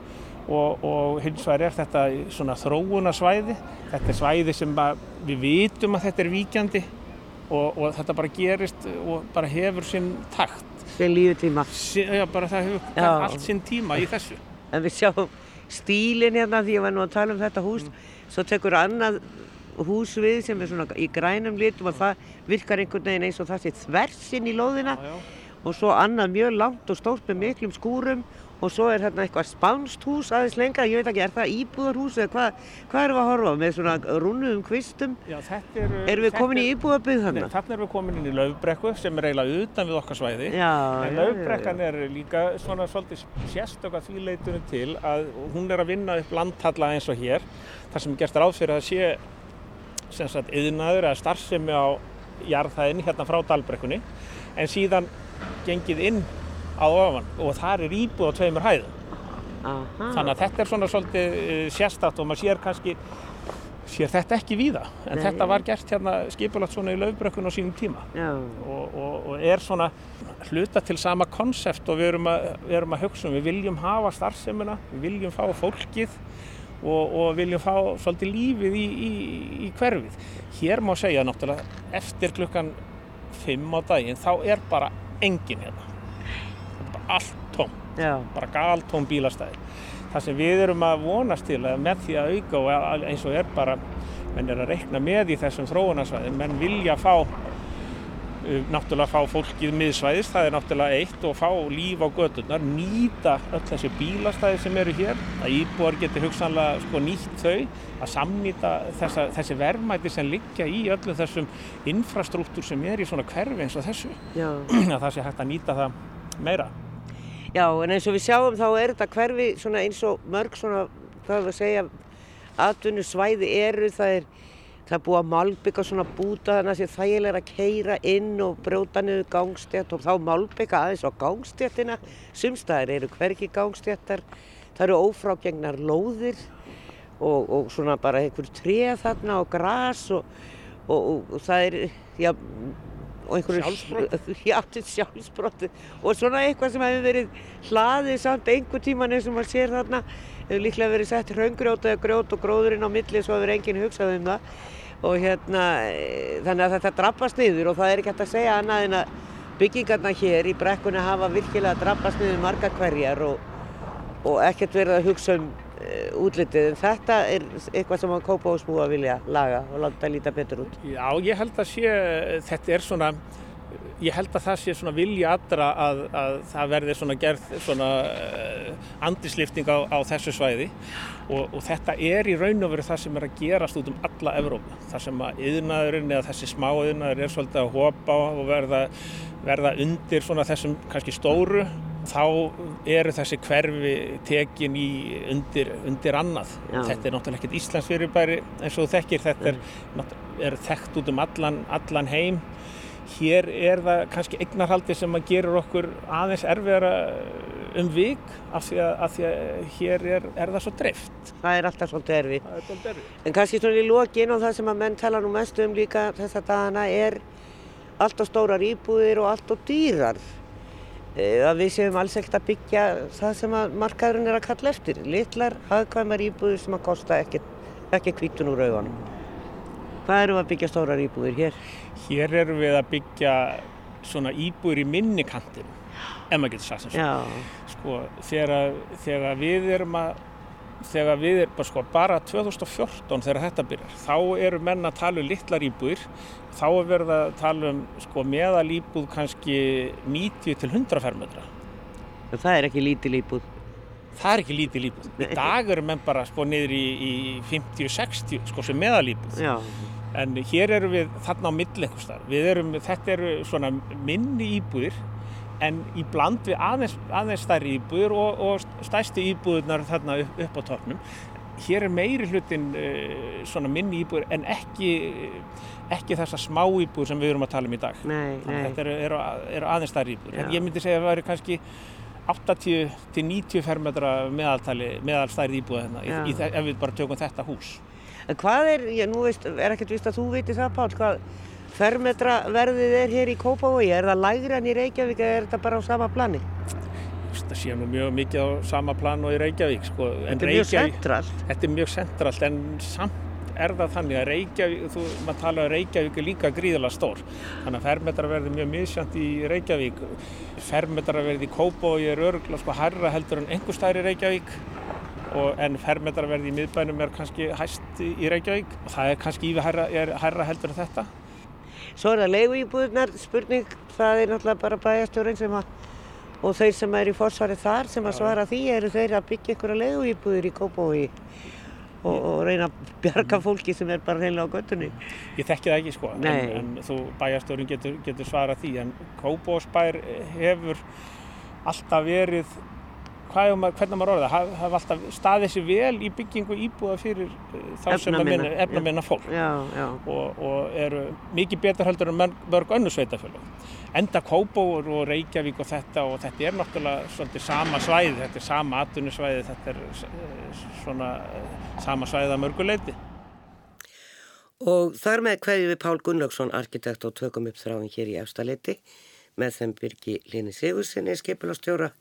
og, og hins vegar er þetta svona þróunasvæði. Þetta er svæði sem við vitum að þetta er víkjandi og, og þetta bara gerist og bara hefur sinn takt. við lífið tíma. Sí, já, bara það hefur Já. allt sinn tíma í þessu. En við sjáum stílinn hérna því ég var nú að tala um þetta hús. Svo tekur annað hús við sem er svona í grænum litum og það virkar einhvern veginn eins og það sé þversinn í lóðina. Já, já. og svo annað mjög langt og stórt með miklum skúrum og svo er hérna eitthvað spánst hús aðeins lengra, ég veit ekki, er það íbúðarhús eða hvað, hvað erum við að horfa á með svona rúnuðum kvistum? Já, þetta eru... Erum við komin í íbúðarbyggð Nei, þannig? erum við komin inn í Laufbrekku sem er eiginlega utan við okkar svæði. Já, En Laufbrekkan er líka svona svolítið sérstök að því leitunum til að hún er að vinna upp landhalla eins og hér. Það sem er gert ráð fyrir að sé sem sagt yðnaður eða starfsemi á jarðhæðinni hérna frá Dalbrekkunni en síðan gengið inn að ofan og þar er íbúð á tveimur hæðum. Aha. Þannig að þetta er svona svolítið uh, sérstakt og maður sér kannski sér þetta ekki víða en Nei. þetta var gert hérna skipulagt svona í Laufbrekkun á sínum tíma og, og, og er svona hluta til sama konsept og við erum, að, við erum að hugsa um, við viljum hafa starfsemina, við viljum fá fólkið og, og viljum fá svolítið lífið í, í, í hverfið. Hér má segja náttúrulega eftir klukkan 5 á daginn þá er bara engin hérna. Allt tóm, já, bara galtóm bílastæði. Það sem við erum að vonast til að með því að auka og eins og er bara, menn er að reikna með í þessum þróunarsvæðum, menn vilja fá uh, náttúrulega fá fólkið miðsvæðis, það er náttúrulega eitt og fá líf á gödurnar, nýta öll þessi bílastæði sem eru hér að íbúar geti hugsanlega sko nýtt þau að samnýta þessa, þessi verðmæti sem liggja í öllum þessum infrastruktúr sem er í svona hverfi eins og þessu. Já. að það sé hægt að nýta það meira Já, en eins og við sjáum þá er þetta hverfi eins og mörg svona, hvað við að segja, atvinnu svæði eru, það er, það er búið að malbygga svona búta þannig að það þægilega að keira inn og brjóta niður gangstétt og þá malbygga aðeins á gangstéttina, sumstaðir eru hverki gangstéttar, það eru ófrágengnar lóðir og, og svona bara einhver treð þarna og gras og, og, og, það er, já, Sjálfsbrot? já, til sjálfsbroti og svona eitthvað sem hefur verið hlaðið samt einhver tíman eins og maður sér þarna. Hefur líklega verið sett raungrjót eða grjót og gróðurinn á milli svo hefur enginn hugsað um það. Og hérna e, þannig að þetta drabbast niður og það er ekki hægt að segja annað en að byggingarna hér í brekkunni hafa virkilega drabbast niður marga hverjar og, og ekkert verið að hugsa um útlitið en þetta er eitthvað sem að kópa og smúa vilja laga og láta líta betur út Já, ég held að sé, þetta er svona, ég held að það sé svona vilja allra að, að það verði svona gerð svona uh, andislifting á, á þessu svæði og, og þetta er í raun og veru það sem er að gerast út um alla Evrópu. Það sem að yðnaðurinn eða þessi smá yðnaður er svolítið að hopa og verða, verða undir svona þessum kannski stóru þá eru þessi hverfi tekin í undir, undir annað. Já. Þetta er náttúrulega ekkert Íslands fyrirbæri eins og þekkir, þetta er, er þekkt út um allan, allan heim. Hér er það kannski eignarhaldi sem að gerur okkur aðeins erfiðara um vik af því að, af því að hér er, er það svo dreift. það er alltaf svolítið er erfitt. En kannski svona í lokin og það sem að menn tala nú mest um líka þessa dagana er allt og stórar íbúðir og allt og dýrar. Að við séum alls ekkert að byggja það sem að markaðurinn er að kalla eftir. Littlar, hagkvæmar íbúðir sem að kosta ekki, kvítun úr augunum. Hvað eru að byggja stórar íbúðir hér? Hér erum við að byggja svona íbúður í minni kantinu, ef maður getur sagt sem svo. Sko, þegar, þegar við erum að þegar við erum, sko, bara 2014 þegar þetta byrjar, þá eru menn að tala um litlar íbúðir, þá er verið að tala um sko, meðal íbúð kannski 90 til 100 fermetra. það er ekki lítil íbúð. Það er ekki lítið íbúð. Í dag eru menn bara sko niður í, í 50-60 sko sem meðal íbúð. Já, En hér erum við þarna á milli. Við erum, þetta eru svona minni íbúðir en í bland við aðeins, aðeins stærri íbúðir og, og stærsti íbúðurnar þarna upp, upp á toppnum. Hér er meiri hlutin uh, svona minni íbúðir en ekki, ekki þessa smá íbúður sem við erum að tala um í dag. nei, nei. þetta eru, eru, eru aðeins stærri íbúður. En Já. ég myndi segja að það væri kannski 80 til 90 fermetra meðaltali, meðal íbúða hérna, í, Já. í, ef við bara tökum þetta hús. En hvað er, ég nú veist, er ekkert vist að þú veitir það Pál, hvað fermetra verðið er hér í Kópavogi? Er það lægra en í Reykjavík eða er þetta bara á sama plani? Það sé nú mjög mikið á sama plan og í Reykjavík sko. Þetta er mjög sentralt. Þetta er mjög sentralt en samt er það þannig að Reykjavík, þú, maður tala um Reykjavík er líka gríðalega stór. Þannig að fermetraverði mjög misjant í Reykjavík. Fermetraverði í Kópavogi er örgulega sko hærra heldur en einhver stær í Reykjavík og, en fermetraverði í miðbænum er kannski hæst í Reykjavík og það er kannski er hærra heldur en þetta. Svo er það leiguíbúðunar, spurning, það er náttúrulega bara bæjastjórinn sem að og þeir sem er í fórsvari þar sem að svara því eru þeir að byggja einhverja leiðuýbúðir í Kópavogi og, og reyna að bjarga fólki sem er bara reynilega á göttunni. Ég þekki það ekki sko, en, en þú bæjarstjórin getur, getur svarað því, en Kópavóksbær hefur alltaf verið, hvað er maður, hvernig maður orðið, það hafa alltaf staðið sér vel í byggingu íbúða fyrir eh, þá sem að Efnaminna, minna, efnaminna fólk Já, já. og, og eru mikið betur heldur en mörg, önnu sveitafjölu. Enda Kópavór og Reykjavík og þetta og þetta er náttúrulega svolítið sama svæði, þetta er sama atvinnusvæði, þetta er eh, svona eh, sama svæði að mörguleiti. Og þar með kveðjum við Pál Gunnlaugsson, arkitekt og tökum upp þráin hér í Efstaleiti með þeim Birgi Lini Sigursinni, skipulastjóra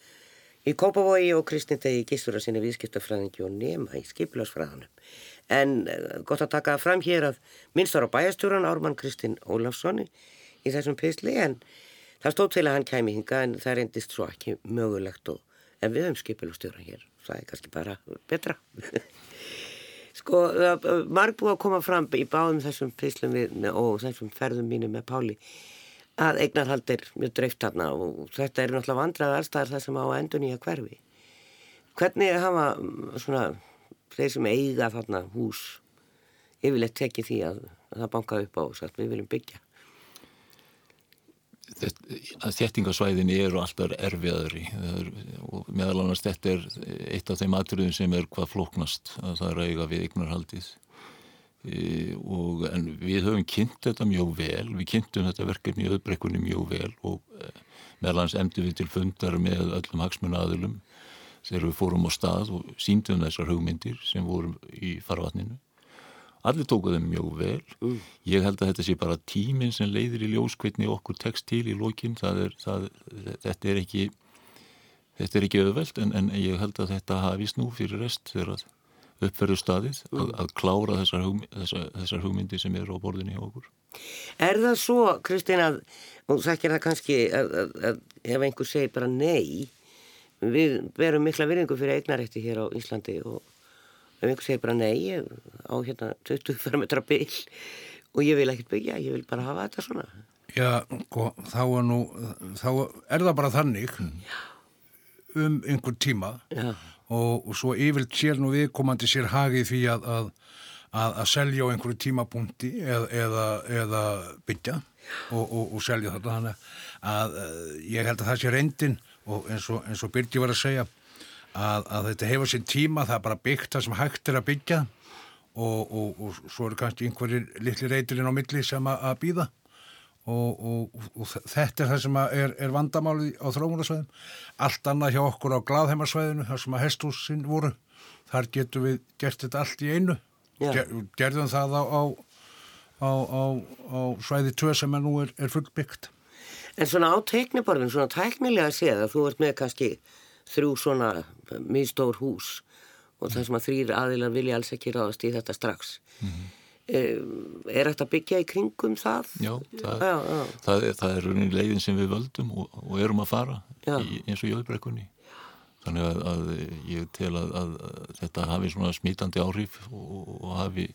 í Kópavogi og Kristinn Degi Gísura sinni viðskiptafræðingi og nema í skipularsfræðanum. En eh, gott að taka fram hér að minnstar á bæjastjóran Ármann Kristinn Ólafsson í þessum pisli en það stóð til að hann kæmi hinga en það reyndist svo ekki mögulegt og en við höfum skipulastjóran hér, það er kannski bara betra. Sko, marg búið að koma fram í báðum þessum pislum við og þessum ferðum mínu með Páli að eignarhald er mjög dreift þarna og þetta er náttúrulega vandrað allstaðar það sem á endur nýja hverfi. Hvernig hafa mm, svona þeir sem eiga þarna hús yfirleitt tekið því að, að það banka upp á og sagt við viljum byggja? Þettingasvæðin eru alltaf erfiðaðri og meðal annars þetta er eitt af þeim atriðum sem er hvað flóknast að það er að eiga við eignarhaldið og en við höfum kynnt þetta mjög vel, við kynntum þetta verkefni í öðbrekkunni mjög vel og e, meðal annars emdi við til fundar með öllum hagsmunnaðilum þegar við fórum á stað og síndum þessar hugmyndir sem vorum í farvatninu Allir tóku þeim mjög vel. Mm. Ég held að þetta sé bara tíminn sem leiðir í ljós hvernig okkur tekst til í lókin. Þetta er ekki, þetta er ekki auðvelt en, en ég held að þetta hafist nú fyrir rest þegar uppferðu staðið mm. að, að klára þessar, hugm, þessar, þessar hugmyndi sem eru á borðinni hjá okkur. Er það svo, Kristín, að, og er það kannski að, að, að ef einhver segir bara nei, við verum mikla virðingu fyrir eignarætti hér á Íslandi og ef einhver segir bara nei, ég á hérna 20 fermetra bíl og ég vil ekkert byggja, ég vil bara hafa þetta svona. Já, sko, þá er nú, þá er það bara þannig um einhver tíma og, og svo yfirlt sér nú viðkomandi sér hagið því að, að, að, að selja á einhverju tímapunkti eð, eða, eða byggja og, og, og selja þetta. Þannig að ég held að það sé reyndin og eins og, eins og Birgi var að segja að, þetta hefur sér tíma, það er bara byggt það sem hægt er að byggja og, svo eru kannski einhverjir litli reyturinn á milli sem að býða og, og þetta er það sem er, er vandamáli á þróunarsvæðum. Allt annað hjá okkur á gladheimarsvæðinu, þar sem að hestúsin voru, þar getum við gert þetta allt í einu. Ger, gerðum það á, á, á, á svæði 2 sem er nú er, er fullbyggt. En svona á teikniborðin, svona tæknilega séð að þú ert með kannski þrjú svona mjög stór hús og það sem að þrýr aðilar vilja alls ekki ráðast í þetta strax. Mm -hmm. Er þetta byggja í kringum það? Já, það, já, já. það, það er raunin leiðin sem við völdum og, og erum að fara í, eins og jöðbrekkunni. Þannig að, að ég tel að, að þetta hafi svona smítandi áhrif og, og hafi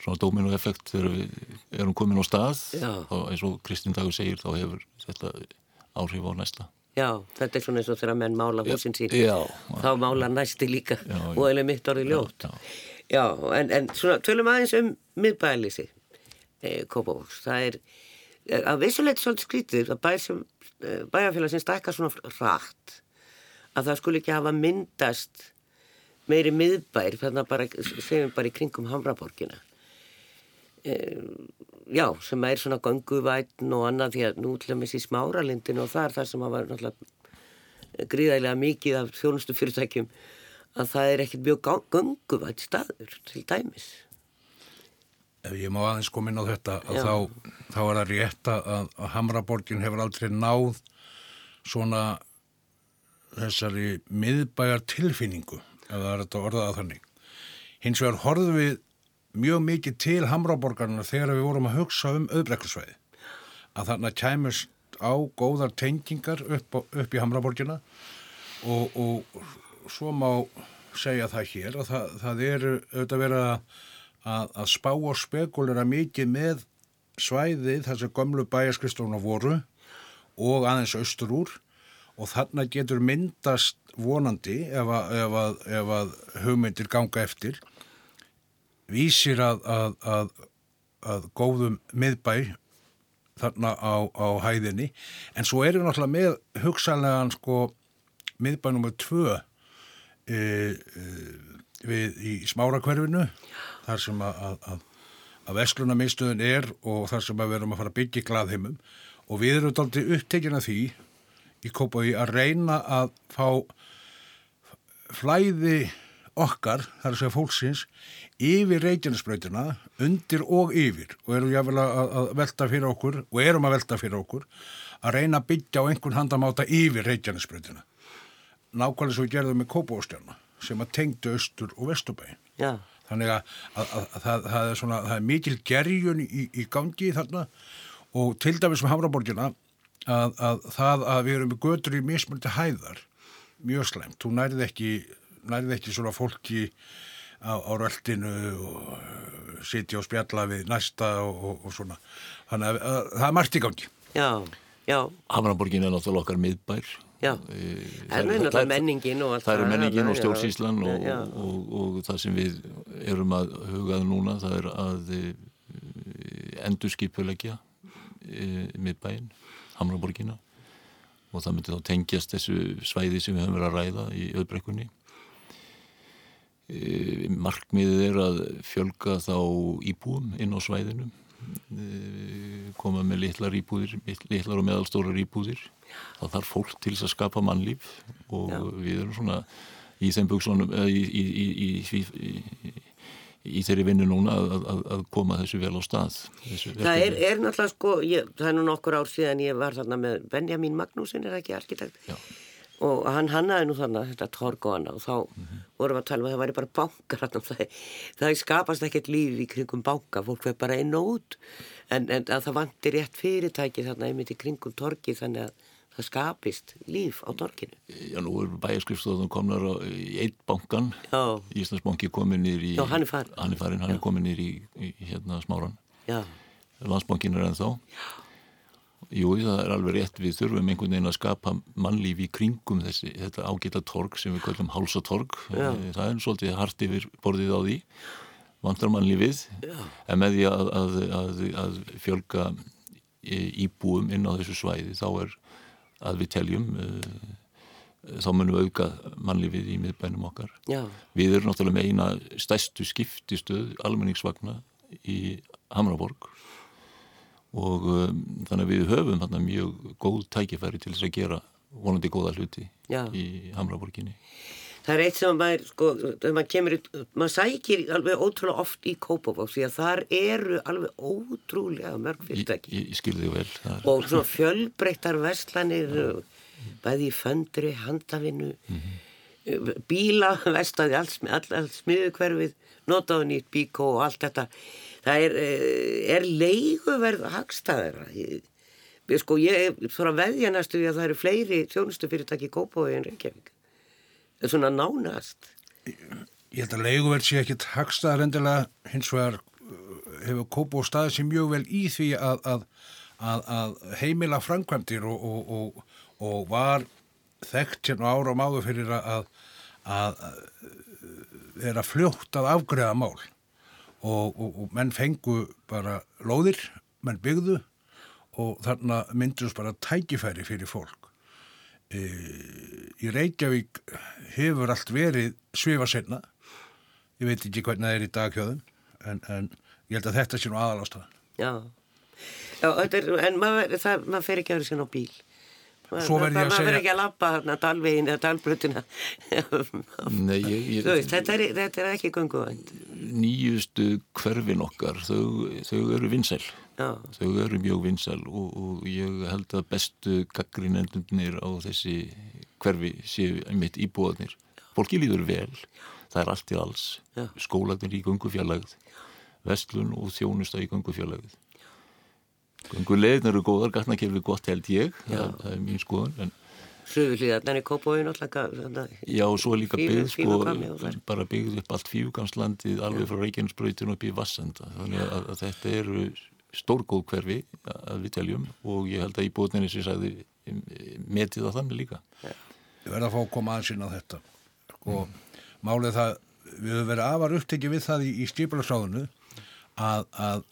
svona dominoeffekt þegar við erum komin á stað og eins og Kristinn Dagur segir þá hefur þetta áhrif á næsta. Já, þetta er svona eins og þegar menn mála húsin sín, já, þá mála næsti líka og eða mitt orði ljót. Já, já en, en svona tölum aðeins um miðbæðalýsi eh, Kópavóks. Það er að vissulegt svolítið skrítið að bæ eh, bæjarfélag sem stækka svona rætt að það skulle ekki hafa myndast meiri miðbær þannig að bara, segjum bara í kringum Hamraborgina. Já, sem er svona ganguvætn og annað því að nú til að missi smáralindin og það er það sem hafa náttúrulega gríðægilega mikið af þjónustu fyrirtækjum að það er ekkert mjög ganguvætt staður til dæmis. Ef ég má aðeins koma inn á þetta þá, þá er það rétt að, að Hamraborgin hefur aldrei náð svona þessari miðbæjar tilfinningu ef það er þetta orðað að þannig. Hins vegar horfum við mjög mikið til Hamraborgarna þegar við vorum að hugsa um auðbrekkursvæði að þarna kæmust á góðar tengingar upp, upp í Hamraborgina og, og svo má segja það hér að það, það eru auðvitað verið að, að spá og spekulera mikið með svæðið sem gömlu bæjaskristóna voru og aðeins austur úr og þarna getur myndast vonandi ef að, ef að, ef að hugmyndir ganga eftir vísir að, að, góðum miðbæ þarna á, á hæðinni en svo erum við náttúrulega með hugsanlegan sko miðbæ nr. 2 e, e, við í smárakverfinu þar sem að, að, að, vestlunarmiðstöðun er og þar sem að við erum að fara að byggja glaðheimum og við erum aldrei upptekinn af því í Kópaví að reyna að fá flæði okkar, þar segja fólksins, yfir reykjarnisbröytina, undir og yfir og erum jáfnvel að, að velta fyrir okkur og erum að velta fyrir okkur að reyna að byggja á einhvern handamáta yfir reykjarnisbröytina. Nákvæmlega svo gerðum við Kópavóstjárna sem að tengdu austur og vesturbæin. Já. Þannig að, að, að það, það, er svona, það er mikil gerjun í, í gangi þarna og til dæmis með Hamraborgina að, að það að við erum með götur í mismundi hæðar mjög slemt. Þú nærið ekki, nærið ekki svona fólki á, á röldinu og uh, sitja og spjalla við næsta og, og, og svona. Þannig að, að það er margt í gangi. Já, já, Hamraborgin er náttúrulega okkar miðbær. Já. Eh, En það er- menningin og allt Það eru það, menningin og stjórnsýslan og, og, og, og það sem við erum að hugað núna það er að e, endurskipulegja e, miðbæinn, Hamraborgina og það myndi þá tengjast þessu svæði sem við höfum verið að ræða í öðbrekkunni. E, markmiðið er að fjölga þá íbúum inn á svæðinu, e, koma með litlar íbúðir, litlar og meðalstórar íbúðir. Það þarf fólk til þess að skapa mannlíf og Já. við erum svona í þeim buksunum, eða í, í, í, í, í, í, í þeirri vinnu núna að, að, að koma þessu vel á stað. Það er, er náttúrulega sko, ég, það er nú nokkur ár síðan ég var þarna með Benjamin Magnúsin, er ekki arkitekt? Já. Og hann hannaði nú þarna þetta torg og hana og þá Mhm. vorum við að tala um að það væri bara bankar. Það, það skapast ekkert líf í kringum banka, fólk veið bara inn og út. En, en að það vantir rétt fyrirtæki þarna einmitt í kringum torgi þannig að það skapist líf á torginu. Já, nú er bæjarskrifstofan komnar á, í eitt bankan. Já, Íslandsbanki komið nýr í... Já, hann er farinn. Hann er farinn, hann er komið nýr í, í, hérna smáran. já, Landsbankin er ennþá. Jú, það er alveg rétt, við þurfum einhvern veginn að skapa mannlíf í kringum þessi, þetta ágæta torg sem við kallum hálsatorg. Já. Það er svolítið hart yfir borðið á því, vantar mannlífið, en með því að, að, að, að fjölga í- íbúum inn á þessu svæði, þá er að við teljum, uh, þá munum við auka mannlífið í miðbænum okkar. já, Við erum náttúrulega með eina stærstu skiptistöð almenningsvagna í Hamraborg og um, þannig að við höfum þarna mjög góð tækifæri til þess að gera vonandi góða hluti Já. í Hamraborginni. Það er eitt sem maður, sko, maður kemur, maður sækir alveg ótrúlega oft í Kópavóks því að þar eru alveg ótrúlega mörg fyrirtæki ég, ég skilði þig vel. Er, og svona fjölbreyttar verslanir, bæði í föndri, handavinnu, bíla, vestaði, allt, smi- all, all smiðukverfið, notaðu nýtt bíkó og allt þetta. Það er, eh, er leiguverð ég- sko, ég er svona veðja næstu að það eru fleiri þjónustufyrirtæki í Kópavogi en Reykjavík. Það er svona nánast. Ég held að leiguverð sé ekkit hagstaðar endilega hins vegar uh, hefur Kópó staðið sér mjög vel í því að, að, að, að heimila framkvæmdir og, og, og, og var þekkt hérna ára og máður fyrir að, að, að vera fljótt að afgreða mál og, og, og menn fengu bara lóðir, menn byggðu og þarna myndust bara tækifæri fyrir fólk. E, í Reykjavík hefur allt verið svifa senna ég veit ekki hvernig það er í dag hjóðum en, en ég held að þetta sé nú aðalástaðan Já. Já, er, en maður, það, maður fer ekki að vera sinna á bíl. Svo verð ég að maður segja- fer ekki að lappa þarna dalvegin eða dalbrutina. nei, ég, ég, veist, þetta er, þetta er ekki gunguvænt. nýjustu hverfin okkar, þau, þau eru vinsæl. Já, Þau eru mjög vinsæl og, og ég held að bestu gaggrinendunir á þessi hverfi séu mitt íbúðanir. Fólki líður vel, það er allt í alls, Já. skólanir í gungufjarlægð, vestlun og þjónusta í gungufjarlægð. Gungulegðin eru góðar, gatnakefli gott held ég, það, það er mín skoðun, en suðuhlíðarnar í. Þannig, já, og svo er líka byggð, sko, bara byggð upp allt fífuganslandið alveg frá Reykjanesbrautinu upp í Vassenda, þannig að, að þetta eru stórgóð hverfi að við teljum og ég held að íbúðinni sem ég sagði metið á þannig líka. Ég verði að fá að koma aðeins inn á þetta. Og málið það, við höfum verið afar upptekið við það í, í stýpilagsráðinu að, að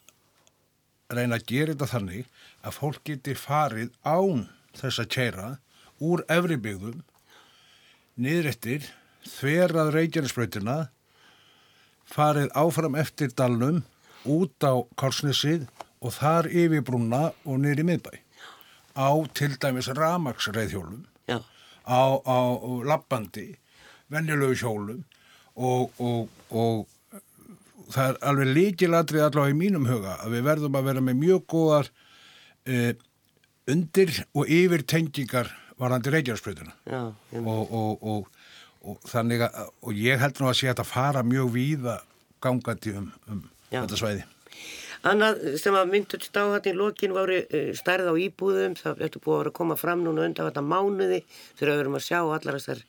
reyna að gera þetta þannig að fólk geti farið án þess að kæra úr efri byggðum niðrættir þverað reykjarnisbröytina farið áfram eftir dalnum út á Karlsnesið og þar yfir brúna og niður í miðbæ. Á til dæmis ramagsreiðhjólum Já, á, á lappandi venjulegu hjólum og, og, og það er alveg líkiladrið allavega í mínum huga að við verðum að vera með mjög góðar eh, undir og yfir tengingar varandi já. og, og, og, og þannig að og ég held nú að sé að þetta fara mjög víða gangandi um, um þetta svæði. Annað sem að þetta í lokin voru uh, stærð á íbúðum, það ertu búið að vera að koma fram núna undan þetta mánuði þegar við erum að sjá allar þessar,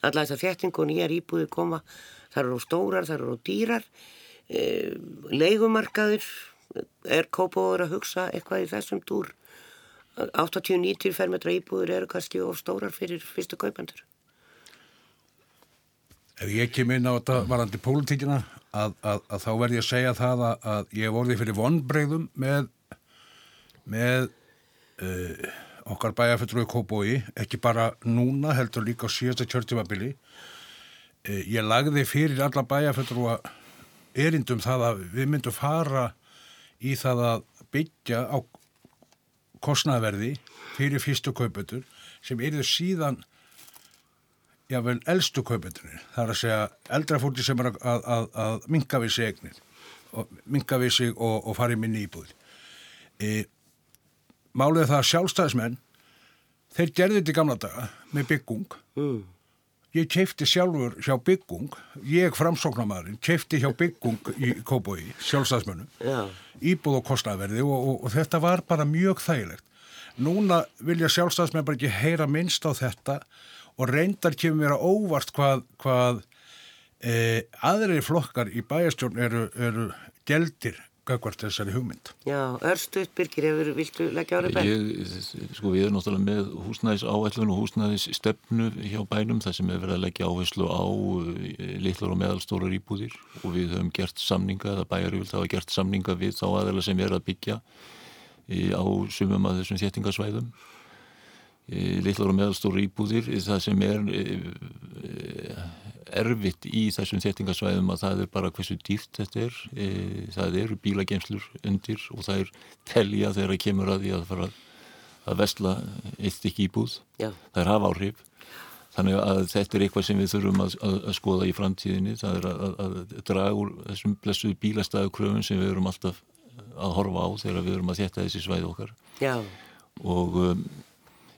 allar þessar þéttingu og nýjar íbúðir koma, það eru stórar, það eru dýrar, leigumarkaður, er kópáður að hugsa eitthvað í þessum túr, 80-90 fermetra íbúður eru kannski of stórar fyrir fyrstu kaupandur. Ef ég kem inn á þetta varandi pólitíkina að, að, að þá verð ég að segja það að, að ég vorði fyrir vonbreyðum með, með uh, okkar bæjarfellur í Kóbói, ekki bara núna heldur líka á síðasta kjörtímabili. Uh, ég lagði fyrir alla bæjarfellur að erindum það að við myndum fara í það að byggja á kostnaverði fyrir fyrstu kaupendur sem eru síðan jável eldstu kaupendur það er að segja eldra fólki sem er að, að, að, minka við sig egnir og minka við sig og, og fara í minni íbúð e, Málið það að sjálfstæðismenn þeir gerði þetta í gamla daga með byggung Mm. Ég keifti sjálfur hjá byggung ég framsóknarmadurinn keifti hjá byggung í Kóboi, sjálfstæðismennum Já, íbúð og kostnaverði og, og, og þetta var bara mjög þægilegt. Núna vilja sjálfstæðsmenn bara ekki heyra minnst á þetta og reyndar kemur mér að óvart hvað, hvað e, aðrir flokkar í bæjastjórn eru, eru geldir gagvart þessari hugmynd. já, örstuðt Birgir, hefur, viltu leggja árið bæ? Ég, sko við erum náttúrulega með húsnæðis áætlun og húsnæðis stefnu hjá bænum þar sem er verið að leggja áherslu á eh, litlar og meðalstórar íbúðir og við höfum gert samninga, eða bæjarjöld hafa gert samninga við þá aðeila sem er að byggja í, á sumum að þessum þéttingasvæðum e, litlar og meðalstórar íbúðir það sem er erfitt í þessum þéttingasvæðum að það er bara hversu dýrt þetta er. E, það eru bílagemslur undir og það er telja þegar það kemur að því að fara að vesla eitt stykki íbúð. Já. það er hafa áhrif. Þannig að þetta er eitthvað sem við þurfum að, að, að skoða í framtíðinni. Það er að, að, að draga úr þessum blessuðu bílastæðu kröfun sem við erum alltaf að horfa á þegar við erum að þétta þessi svæði okkar. Já, og um,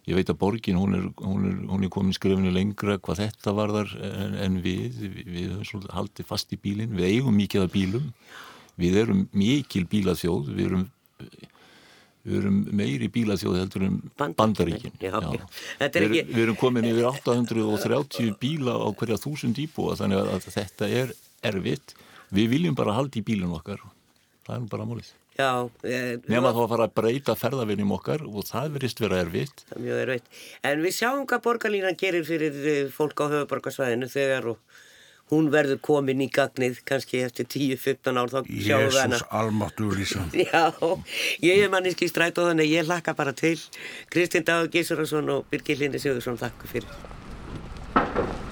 ég veit að borgin hún er, hún er, hún er komin skrifinu lengra hvað þetta varðar en, en við, við, við höfum haldið fast í bílinn, við eigum mikið af bílum. Við erum mikil bílaþjóð. Við erum við erum meiri bílaþjóð heldur en Bandaríkin. er við, við erum komin yfir 830 bíla á hverja þúsund íbúa þannig að, þetta er erfitt. Við viljum bara halda í bílinn okkar. Það er bara málið já, eh, nema þá að fara að breyta ferðavinnum okkar og það verist vera erfitt það er mjög erfitt. En við sjáum hvað borgarlínan gerir fyrir eh, fólk á höfuborgarsvæðinu þegar og hún verður komin í gagnið kannski eftir 10-15 ár þá sjáum við hana. Jésús almáttur Lísa. Já, ég er manniski stræt og þannig ég hlakka bara til. Kristinn Dagur Gísurarsson og Birgir Linni Sigursson þakku fyrir.